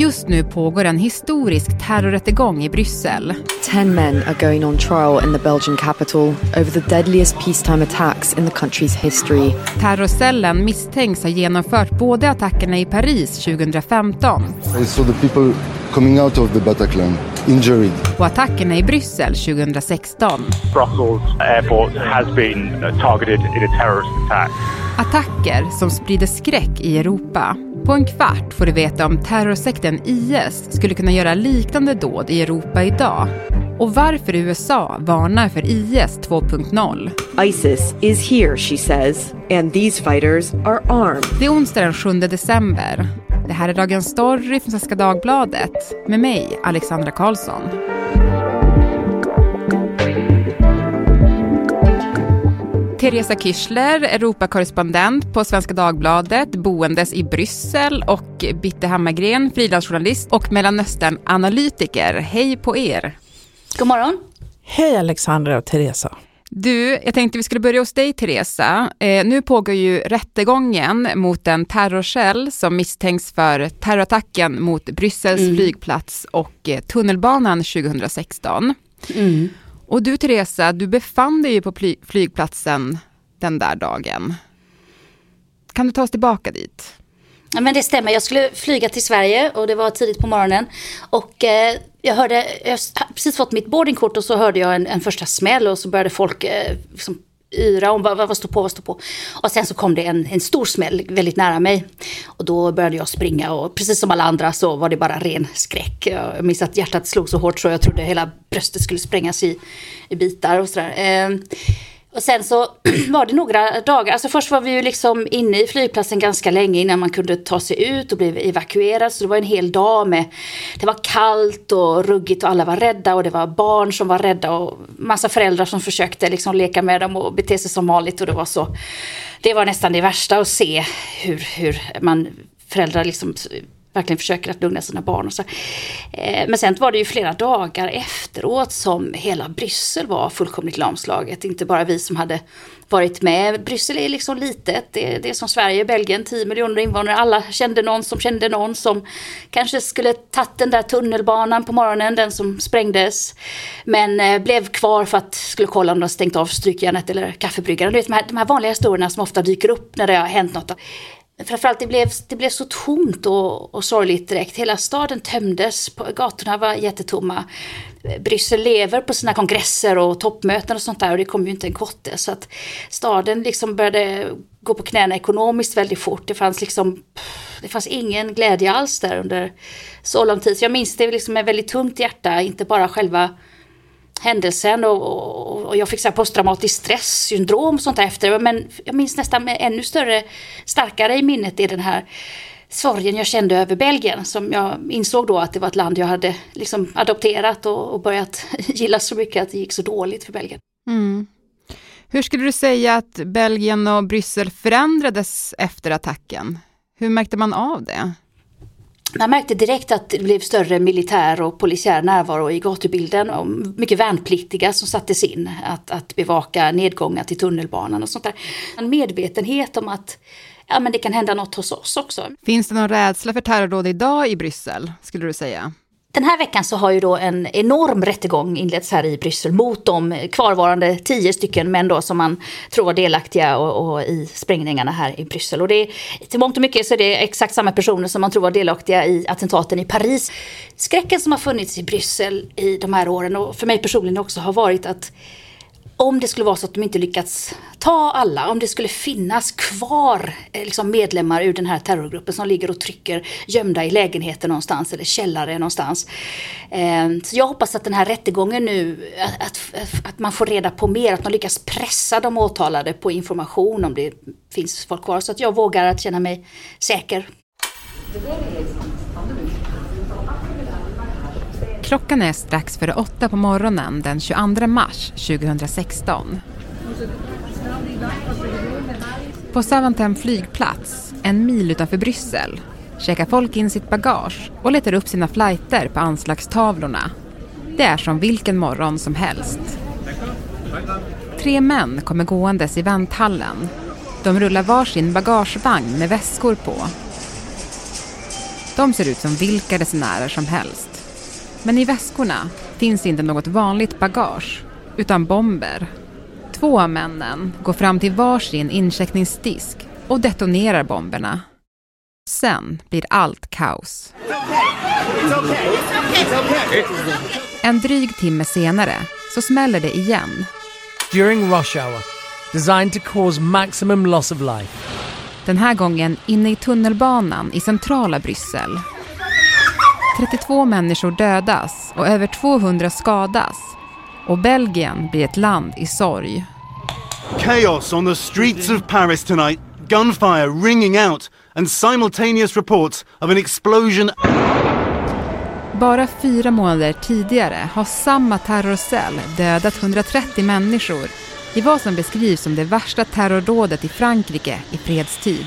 Just nu pågår en historisk terrorrättegång i Bryssel. Ten men are going on trial in the Belgian capital over the deadliest peacetime attacks in the country's history. Terrorcellen misstänks ha genomfört både attackerna i Paris 2015 I saw the people coming out of the Bataclan injured. och attackerna i Bryssel 2016. Brussels airport has been targeted in a terrorist attack. Attacker som sprider skräck i Europa. På en kvart får du veta om terrorsekten IS skulle kunna göra liknande dåd i Europa idag. Och varför USA varnar för IS 2.0. ISIS is here, she says, and these fighters are armed. Det är onsdag den 7 december. Det här är Dagens Story från Svenska Dagbladet med mig, Alexandra Karlsson. Teresa Kirchler, Europakorrespondent på Svenska Dagbladet, boendes i Bryssel och Bitte Hammargren, frilansjournalist och Mellanöstern-analytiker. Hej på er! God morgon. Hej Alexandra och Teresa. Du, jag tänkte vi skulle börja hos dig Teresa. Eh, nu pågår ju rättegången mot en terrorcell som misstänks för terrorattacken mot Bryssels Mm. flygplats och eh, tunnelbanan 2016. Mm. Och du Teresa, du befann dig ju på flygplatsen den där dagen. Kan du ta oss tillbaka dit? Ja, men det stämmer, jag skulle flyga till Sverige och det var tidigt på morgonen. Och eh, jag hörde, jag hade precis fått mitt boardingkort och så hörde jag en, en första smäll och så började folk eh, liksom yra om vad, vad, vad står på, vad står på. Och sen så kom det en, en stor smäll väldigt nära mig. Och då började jag springa och precis som alla andra så var det bara ren skräck. Jag minns att hjärtat slog så hårt så jag trodde hela bröstet skulle sprängas i, i bitar och sådär. Eh, och sen så var det några dagar, alltså först var vi ju liksom inne i flygplatsen ganska länge innan man kunde ta sig ut och bli evakuerad. Så det var en hel dag med, det var kallt och ruggigt och alla var rädda och det var barn som var rädda och massa föräldrar som försökte liksom leka med dem och bete sig som vanligt och det var så. Det var nästan det värsta att se hur, hur man, föräldrar liksom verkligen försöker att lugna sina barn. Och så. Eh, men sen var det ju flera dagar efteråt som hela Bryssel var fullkomligt lamslaget. Inte bara vi som hade varit med. Bryssel är liksom litet. Det, det är som Sverige, Belgien, 10 miljoner invånare. Alla kände någon som kände någon som kanske skulle tagit den där tunnelbanan på morgonen, den som sprängdes. Men eh, blev kvar för att skulle kolla om de stängt av strykjärnet eller kaffebryggaren. Du vet, de, här, de här vanliga historierna som ofta dyker upp när det har hänt något. Framförallt det blev, det blev så tomt och, och sorgligt direkt. Hela staden tömdes, på, gatorna var jättetomma. Bryssel lever på sina kongresser och toppmöten och sånt där och det kom ju inte en kotte. Så att staden liksom började gå på knäna ekonomiskt väldigt fort. Det fanns liksom, det fanns ingen glädje alls där under så lång tid. Så jag minns det liksom med väldigt tungt hjärta, inte bara själva händelsen och, och, och jag fick så här posttraumatisk stresssyndrom och sånt där efter. Men jag minns nästan med ännu större, starkare i minnet är den här sorgen jag kände över Belgien. Som jag insåg då att det var ett land jag hade liksom adopterat och, och börjat gilla så mycket att det gick så dåligt för Belgien. Mm. Hur skulle du säga att Belgien och Bryssel förändrades efter attacken? Hur märkte man av det? Man märkte direkt att det blev större militär och polisiär närvaro i gatubilden. Och mycket värnpliktiga som sattes in att, att bevaka nedgångar till tunnelbanan och sånt där. En medvetenhet om att ja, men det kan hända något hos oss också. Finns det någon rädsla för terrordåd idag i Bryssel, skulle du säga? Den här veckan så har ju då en enorm rättegång inletts här i Bryssel mot de kvarvarande tio stycken män då som man tror var delaktiga och, och i sprängningarna här i Bryssel. Och det är, till mångt och mycket så är det exakt samma personer som man tror var delaktiga i attentaten i Paris. Skräcken som har funnits i Bryssel i de här åren och för mig personligen också har varit att om det skulle vara så att de inte lyckats ta alla, om det skulle finnas kvar eh, liksom medlemmar ur den här terrorgruppen som ligger och trycker gömda i lägenheter någonstans eller källare någonstans. Ehm, så jag hoppas att den här rättegången nu, att, att, att man får reda på mer, att man lyckas pressa de åtalade på information om det finns folk kvar. Så att jag vågar att känna mig säker. Klockan är strax före åtta på morgonen den 22 mars 2016. På Zaventem flygplats, en mil utanför Bryssel, checkar folk in sitt bagage och letar upp sina flighter på anslagstavlorna. Det är som vilken morgon som helst. Tre män kommer gåendes i vänthallen. De rullar varsin bagagevagn med väskor på. De ser ut som vilka resenärer som helst. Men i väskorna finns inte något vanligt bagage, utan bomber. Två av männen går fram till varsin incheckningsdisk och detonerar bomberna. Sen blir allt kaos. En dryg timme senare så smäller det igen. During rush hour, designed to cause maximum loss of life. Den här gången inne i tunnelbanan i centrala Bryssel. 32 människor dödas och över 200 skadas. Och Belgien blir ett land i sorg. Chaos on the streets of Paris tonight, gunfire ringing out, and simultaneous reports of an explosion. Bara fyra månader tidigare har samma terrorcell dödat 130 människor i vad som beskrivs som det värsta terrordådet i Frankrike i fredstid.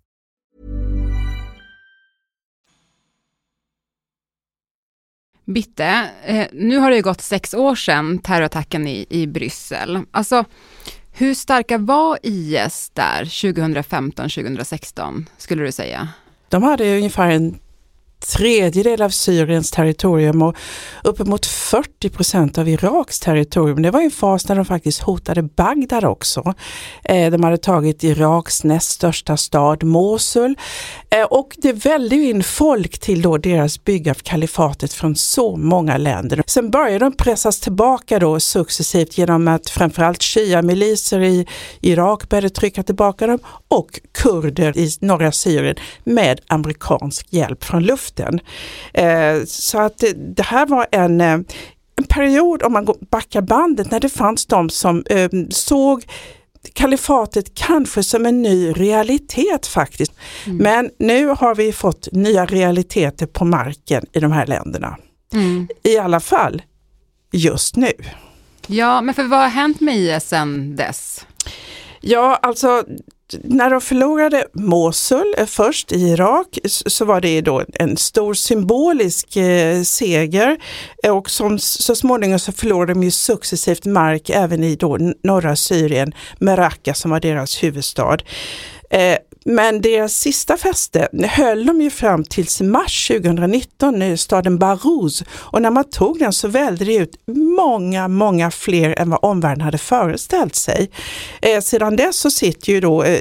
Bitte, eh, nu har det ju gått sex år sedan terrorattacken i, i Bryssel. Alltså, hur starka var IS där 2015-2016, skulle du säga? De hade ungefär en tredjedel av Syriens territorium och uppemot 40 procent av Iraks territorium. Det var en fas när de faktiskt hotade Bagdad också. Eh, de hade tagit Iraks näst största stad Mosul eh, och det välde in folk till då deras bygge av kalifatet från så många länder. Sen började de pressas tillbaka då successivt genom att framförallt shia-miliser i Irak började trycka tillbaka dem och kurder i norra Syrien med amerikansk hjälp från luften luften. Eh, så att det, det, här var en, eh, en period, om man backar bandet, när det fanns de som eh, såg kalifatet kanske som en ny realitet faktiskt. Mm. Men nu har vi fått nya realiteter på marken i de här länderna. Mm. I alla fall just nu. Ja, men för vad har hänt med IS sedan dess? Ja, alltså när de förlorade Mosul eh, först i Irak så var det då en stor symbolisk eh, seger eh, och som, så småningom så förlorade de ju successivt mark även i då norra Syrien, Meraka som var deras huvudstad. Eh, men deras sista fäste höll de ju fram tills mars 2019 i staden Barouz och när man tog den så välde det ut många, många fler än vad omvärlden hade föreställt sig. Eh, sedan dess så sitter ju då eh,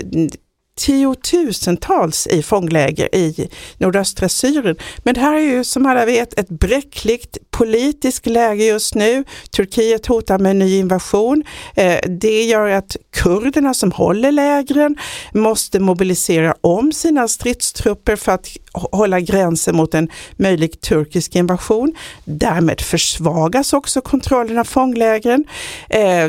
tiotusentals i fångläger i nordöstra Syrien. Men det här är ju som alla vet ett bräckligt politiskt läge just nu. Turkiet hotar med en ny invasion. Eh, det gör att kurderna som håller lägren måste mobilisera om sina stridstrupper för att hålla gränsen mot en möjlig turkisk invasion. Därmed försvagas också kontrollen av fånglägren. Eh,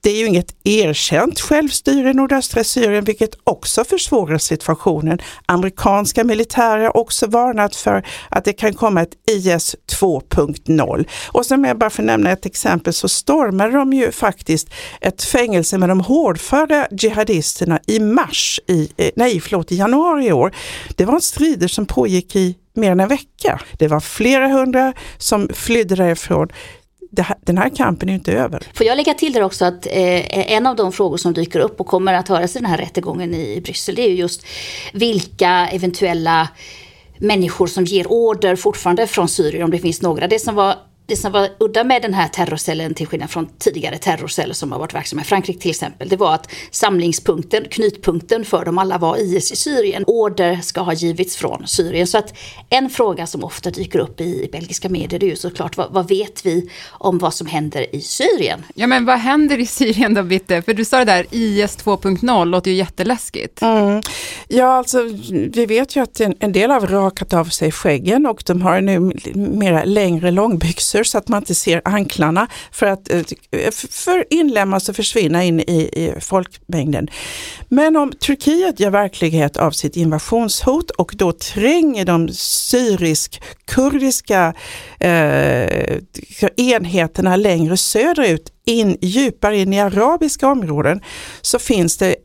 det är ju inget erkänt självstyre i nordöstra Syrien, vilket också försvårar situationen. Amerikanska militärer har också varnat för att det kan komma ett IS 2.0. Och som jag bara får nämna ett exempel så stormade de ju faktiskt ett fängelse med de hårdföra jihadisterna i mars, i, eh, nej förlåt, i januari i år. Det var strider som pågick i mer än en vecka. Det var flera hundra som flydde därifrån här, den här kampen är inte över. Får jag lägga till där också att eh, en av de frågor som dyker upp och kommer att höras i den här rättegången i Bryssel, det är ju just vilka eventuella människor som ger order fortfarande från Syrien, om det finns några. Det som var det som var udda med den här terrorcellen, till skillnad från tidigare terrorceller som har varit verksamma i Frankrike till exempel, det var att samlingspunkten, knutpunkten för dem alla var IS i Syrien. Order ska ha givits från Syrien. Så att en fråga som ofta dyker upp i belgiska medier, det är ju såklart, vad, vad vet vi om vad som händer i Syrien? Ja, men vad händer i Syrien då, Bitte? För du sa det där, IS 2.0, låter ju jätteläskigt. Mm. Ja, alltså vi vet ju att en, en del har rakat av sig skäggen och de har nu mera längre långbyxor under så att man inte ser anklarna för att eh, för inlämnas och försvinna in i, i folkmängden. Men om Turkiet gör verklighet av sitt invasionshot och då tränger de syrisk-kurdiska eh, enheterna längre söderut, in, djupare in i arabiska områden, så finns det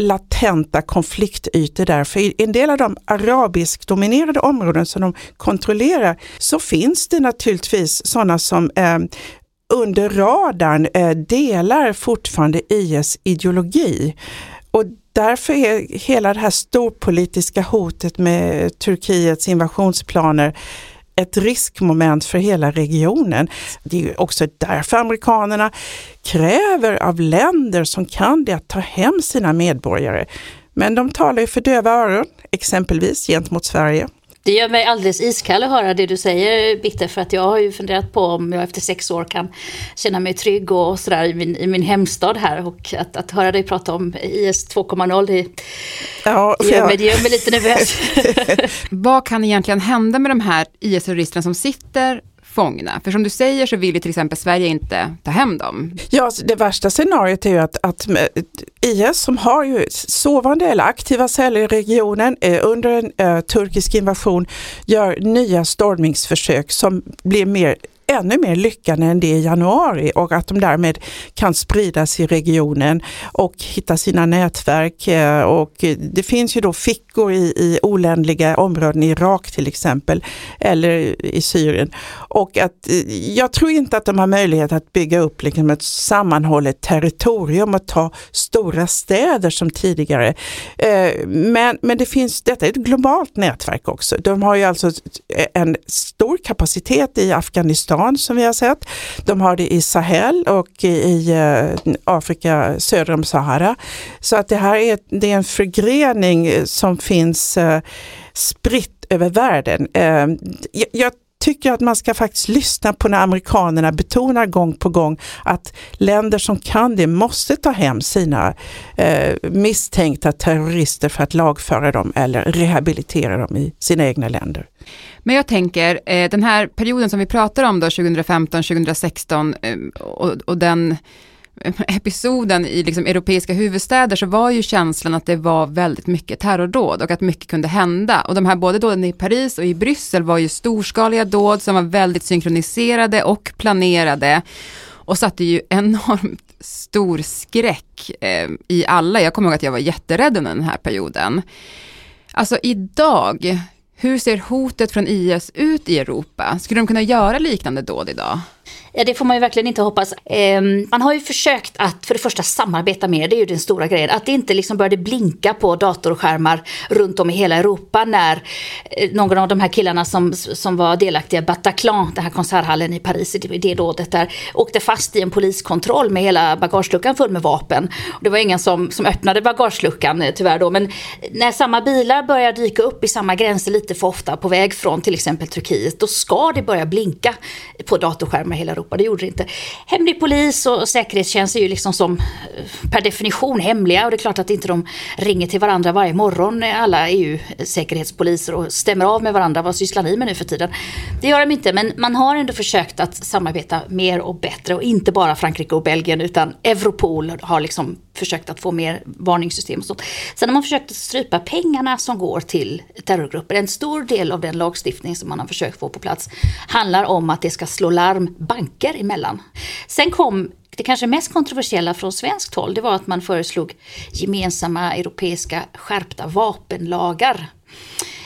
latenta konfliktytor där. För i en del av de arabiskdominerade områden som de kontrollerar så finns det naturligtvis sådana som eh, under radarn eh, delar fortfarande IS ideologi. Och därför är hela det här storpolitiska hotet med Turkiets invasionsplaner ett riskmoment för hela regionen. Det är också därför amerikanerna kräver av länder som kan det att ta hem sina medborgare. Men de talar ju för döva öron, exempelvis gentemot Sverige. Det gör mig alldeles iskall att höra det du säger Bitte, för att jag har ju funderat på om jag efter sex år kan känna mig trygg och sådär i min, i min hemstad här. Och att, att höra dig prata om IS 2.0, det, ja, det, gör mig, det gör mig lite nervös. Vad kan egentligen hända med de här IS-terroristerna som sitter fångna? För som du säger så vill ju till exempel Sverige inte ta hem dem. Ja, alltså, det värsta scenariot är ju att, att eh, IS som har ju sovande eller aktiva celler i regionen eh, under en eh, turkisk invasion gör nya stormningsförsök som blir mer ännu mer lyckade än det i januari och att de därmed kan spridas i regionen och hitta sina nätverk. Eh, och det finns ju då fickor i, i oländliga områden i Irak till exempel eller i Syrien. Och att eh, jag tror inte att de har möjlighet att bygga upp liksom ett sammanhållet territorium och ta stora städer som tidigare. Eh, men, men det finns, detta är ett globalt nätverk också. De har ju alltså en stor kapacitet i Afghanistan Sudan som vi har sett. De har det i Sahel och i eh, Afrika söder om Sahara. Så att det här är, det är en förgrening som finns eh, spritt över världen. Eh, jag tycker att man ska faktiskt lyssna på när amerikanerna betonar gång på gång att länder som kan det måste ta hem sina eh, misstänkta terrorister för att lagföra dem eller rehabilitera dem i sina egna länder. Men jag tänker, eh, den här perioden som vi pratar om då, 2015, 2016 eh, och, och den episoden i liksom europeiska huvudstäder så var ju känslan att det var väldigt mycket terrordåd och att mycket kunde hända. Och de här både dåden i Paris och i Bryssel var ju storskaliga dåd som var väldigt synkroniserade och planerade och satte ju enormt stor skräck eh, i alla. Jag kommer ihåg att jag var jätterädd under den här perioden. Alltså idag, hur ser hotet från IS ut i Europa? Skulle de kunna göra liknande dåd idag? Ja, det får man ju verkligen inte hoppas. Eh, man har ju försökt att för det första samarbeta mer, det är ju den stora grejen. Att det inte liksom började blinka på datorskärmar runt om i hela Europa när eh, någon av de här killarna som, som var delaktiga i Bataclan, den här konserthallen i Paris, det, det dådet där, åkte fast i en poliskontroll med hela bagageluckan full med vapen. Det var ingen som, som öppnade bagageluckan eh, tyvärr då, men när samma bilar börjar dyka upp i samma gränser lite för ofta på väg från till exempel Turkiet, då ska det börja blinka på datorskärmar hela Europa Det gjorde det inte. Hemlig polis och säkerhetstjänst är ju liksom som eh, per definition hemliga och det är klart att inte de ringer till varandra varje morgon alla EU-säkerhetspoliser och stämmer av med varandra. Vad sysslar ni med nu för tiden? Det gör de inte, men man har ändå försökt att samarbeta mer och bättre och inte bara Frankrike och Belgien utan Europol har liksom försökt att få mer varningssystem och sånt. Sen har man försökt att strypa pengarna som går till terrorgrupper. En stor del av den lagstiftning som man har försökt få på plats handlar om att det ska slå larm banker emellan. Sen kom det kanske mest kontroversiella från svenskt håll, det var att man föreslog gemensamma europeiska skärpta vapenlagar.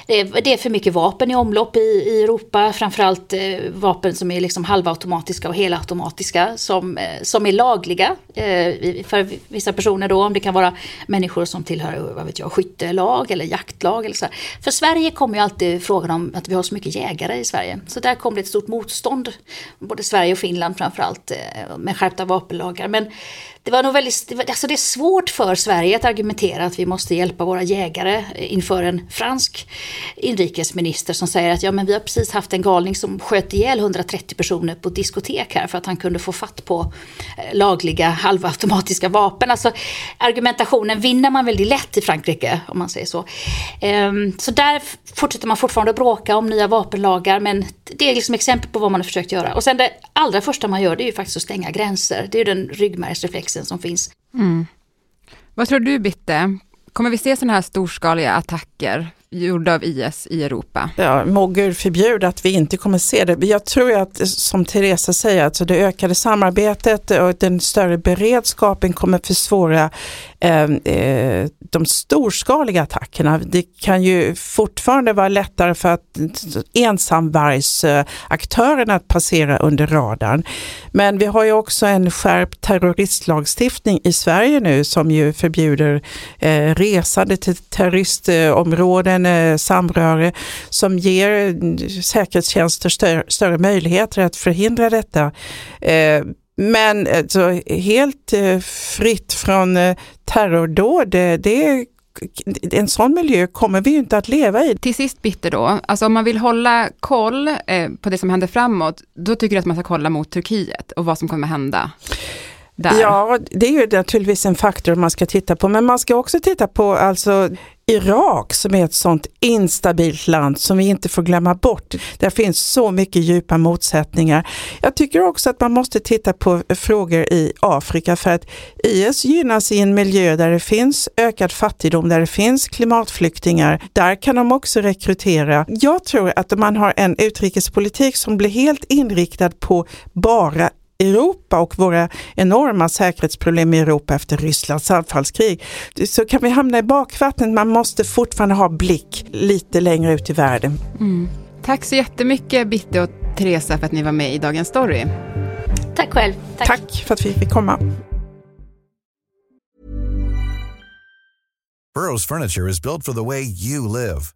Det är, det är för mycket vapen i omlopp i, i Europa, framförallt eh, vapen som är liksom halvautomatiska och helautomatiska som, eh, som är lagliga eh, för vissa personer då, om det kan vara människor som tillhör vad vet jag, skyttelag eller jaktlag. Eller så. För Sverige kommer ju alltid frågan om att vi har så mycket jägare i Sverige. Så där kom det ett stort motstånd, både Sverige och Finland framförallt, eh, med skärpta vapenlagar. Men det var nog väldigt, alltså det är svårt för Sverige att argumentera att vi måste hjälpa våra jägare inför en fransk inrikesminister som säger att ja men vi har precis haft en galning som sköt ihjäl 130 personer på ett diskotek här för att han kunde få fatt på eh, lagliga halvautomatiska vapen. Alltså argumentationen vinner man väldigt lätt i Frankrike om man säger så. Ehm, så där fortsätter man fortfarande att bråka om nya vapenlagar men det är liksom exempel på vad man har försökt göra. Och sen det allra första man gör det är ju faktiskt att stänga gränser. Det är ju den ryggmärgsreflexen som finns. Mm. Vad tror du Bitte? Kommer vi se sådana här storskaliga attacker gjorda av IS i Europa? Ja, må Gud förbjuda att vi inte kommer se det. Jag tror att, som Teresa säger, alltså det ökade samarbetet och den större beredskapen kommer försvåra ehm, eh, de storskaliga attackerna. Det kan ju fortfarande vara lättare för att ensamvargsaktörerna att passera under radarn. Men vi har ju också en skärpt terroristlagstiftning i Sverige nu som ju förbjuder eh, resande till terroristområden, eh, samröre, som ger säkerhetstjänster större, större möjligheter att förhindra detta. Eh, men alltså, helt eh, fritt från eh, terrordåd, det, det en sån miljö kommer vi ju inte att leva i. Till sist Bitter då, alltså om man vill hålla koll eh, på det som händer framåt, då tycker du att man ska kolla mot Turkiet och vad som kommer hända? Där. Ja, det är ju naturligtvis en faktor man ska titta på, men man ska också titta på alltså Irak som är ett sånt instabilt land som vi inte får glömma bort. Där finns så mycket djupa motsättningar. Jag tycker också att man måste titta på frågor i Afrika för att IS gynnas i en miljö där det finns ökad fattigdom, där det finns klimatflyktingar. Där kan de också rekrytera. Jag tror att om man har en utrikespolitik som blir helt inriktad på bara Europa och våra enorma säkerhetsproblem i Europa efter Rysslands anfallskrig så kan vi hamna i bakvattnet. Man måste fortfarande ha blick lite längre ut i världen. Mm. Tack så jättemycket Bitte och Teresa för att ni var med i Dagens Story. Tack själv. Tack, Tack för att vi fick komma. Burrows furniture is built for the way you live.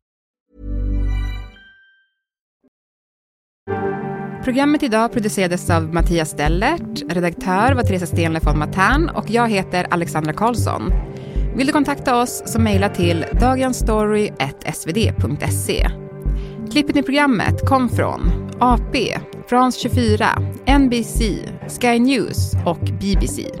Programmet idag producerades av Mattias Stellert, redaktör var Teresa Stenle von Matern och jag heter Alexandra Karlsson. Vill du kontakta oss så mejla till dagensstory.svd.se. Klippet i programmet kom från AP, France 24, NBC, Sky News och BBC.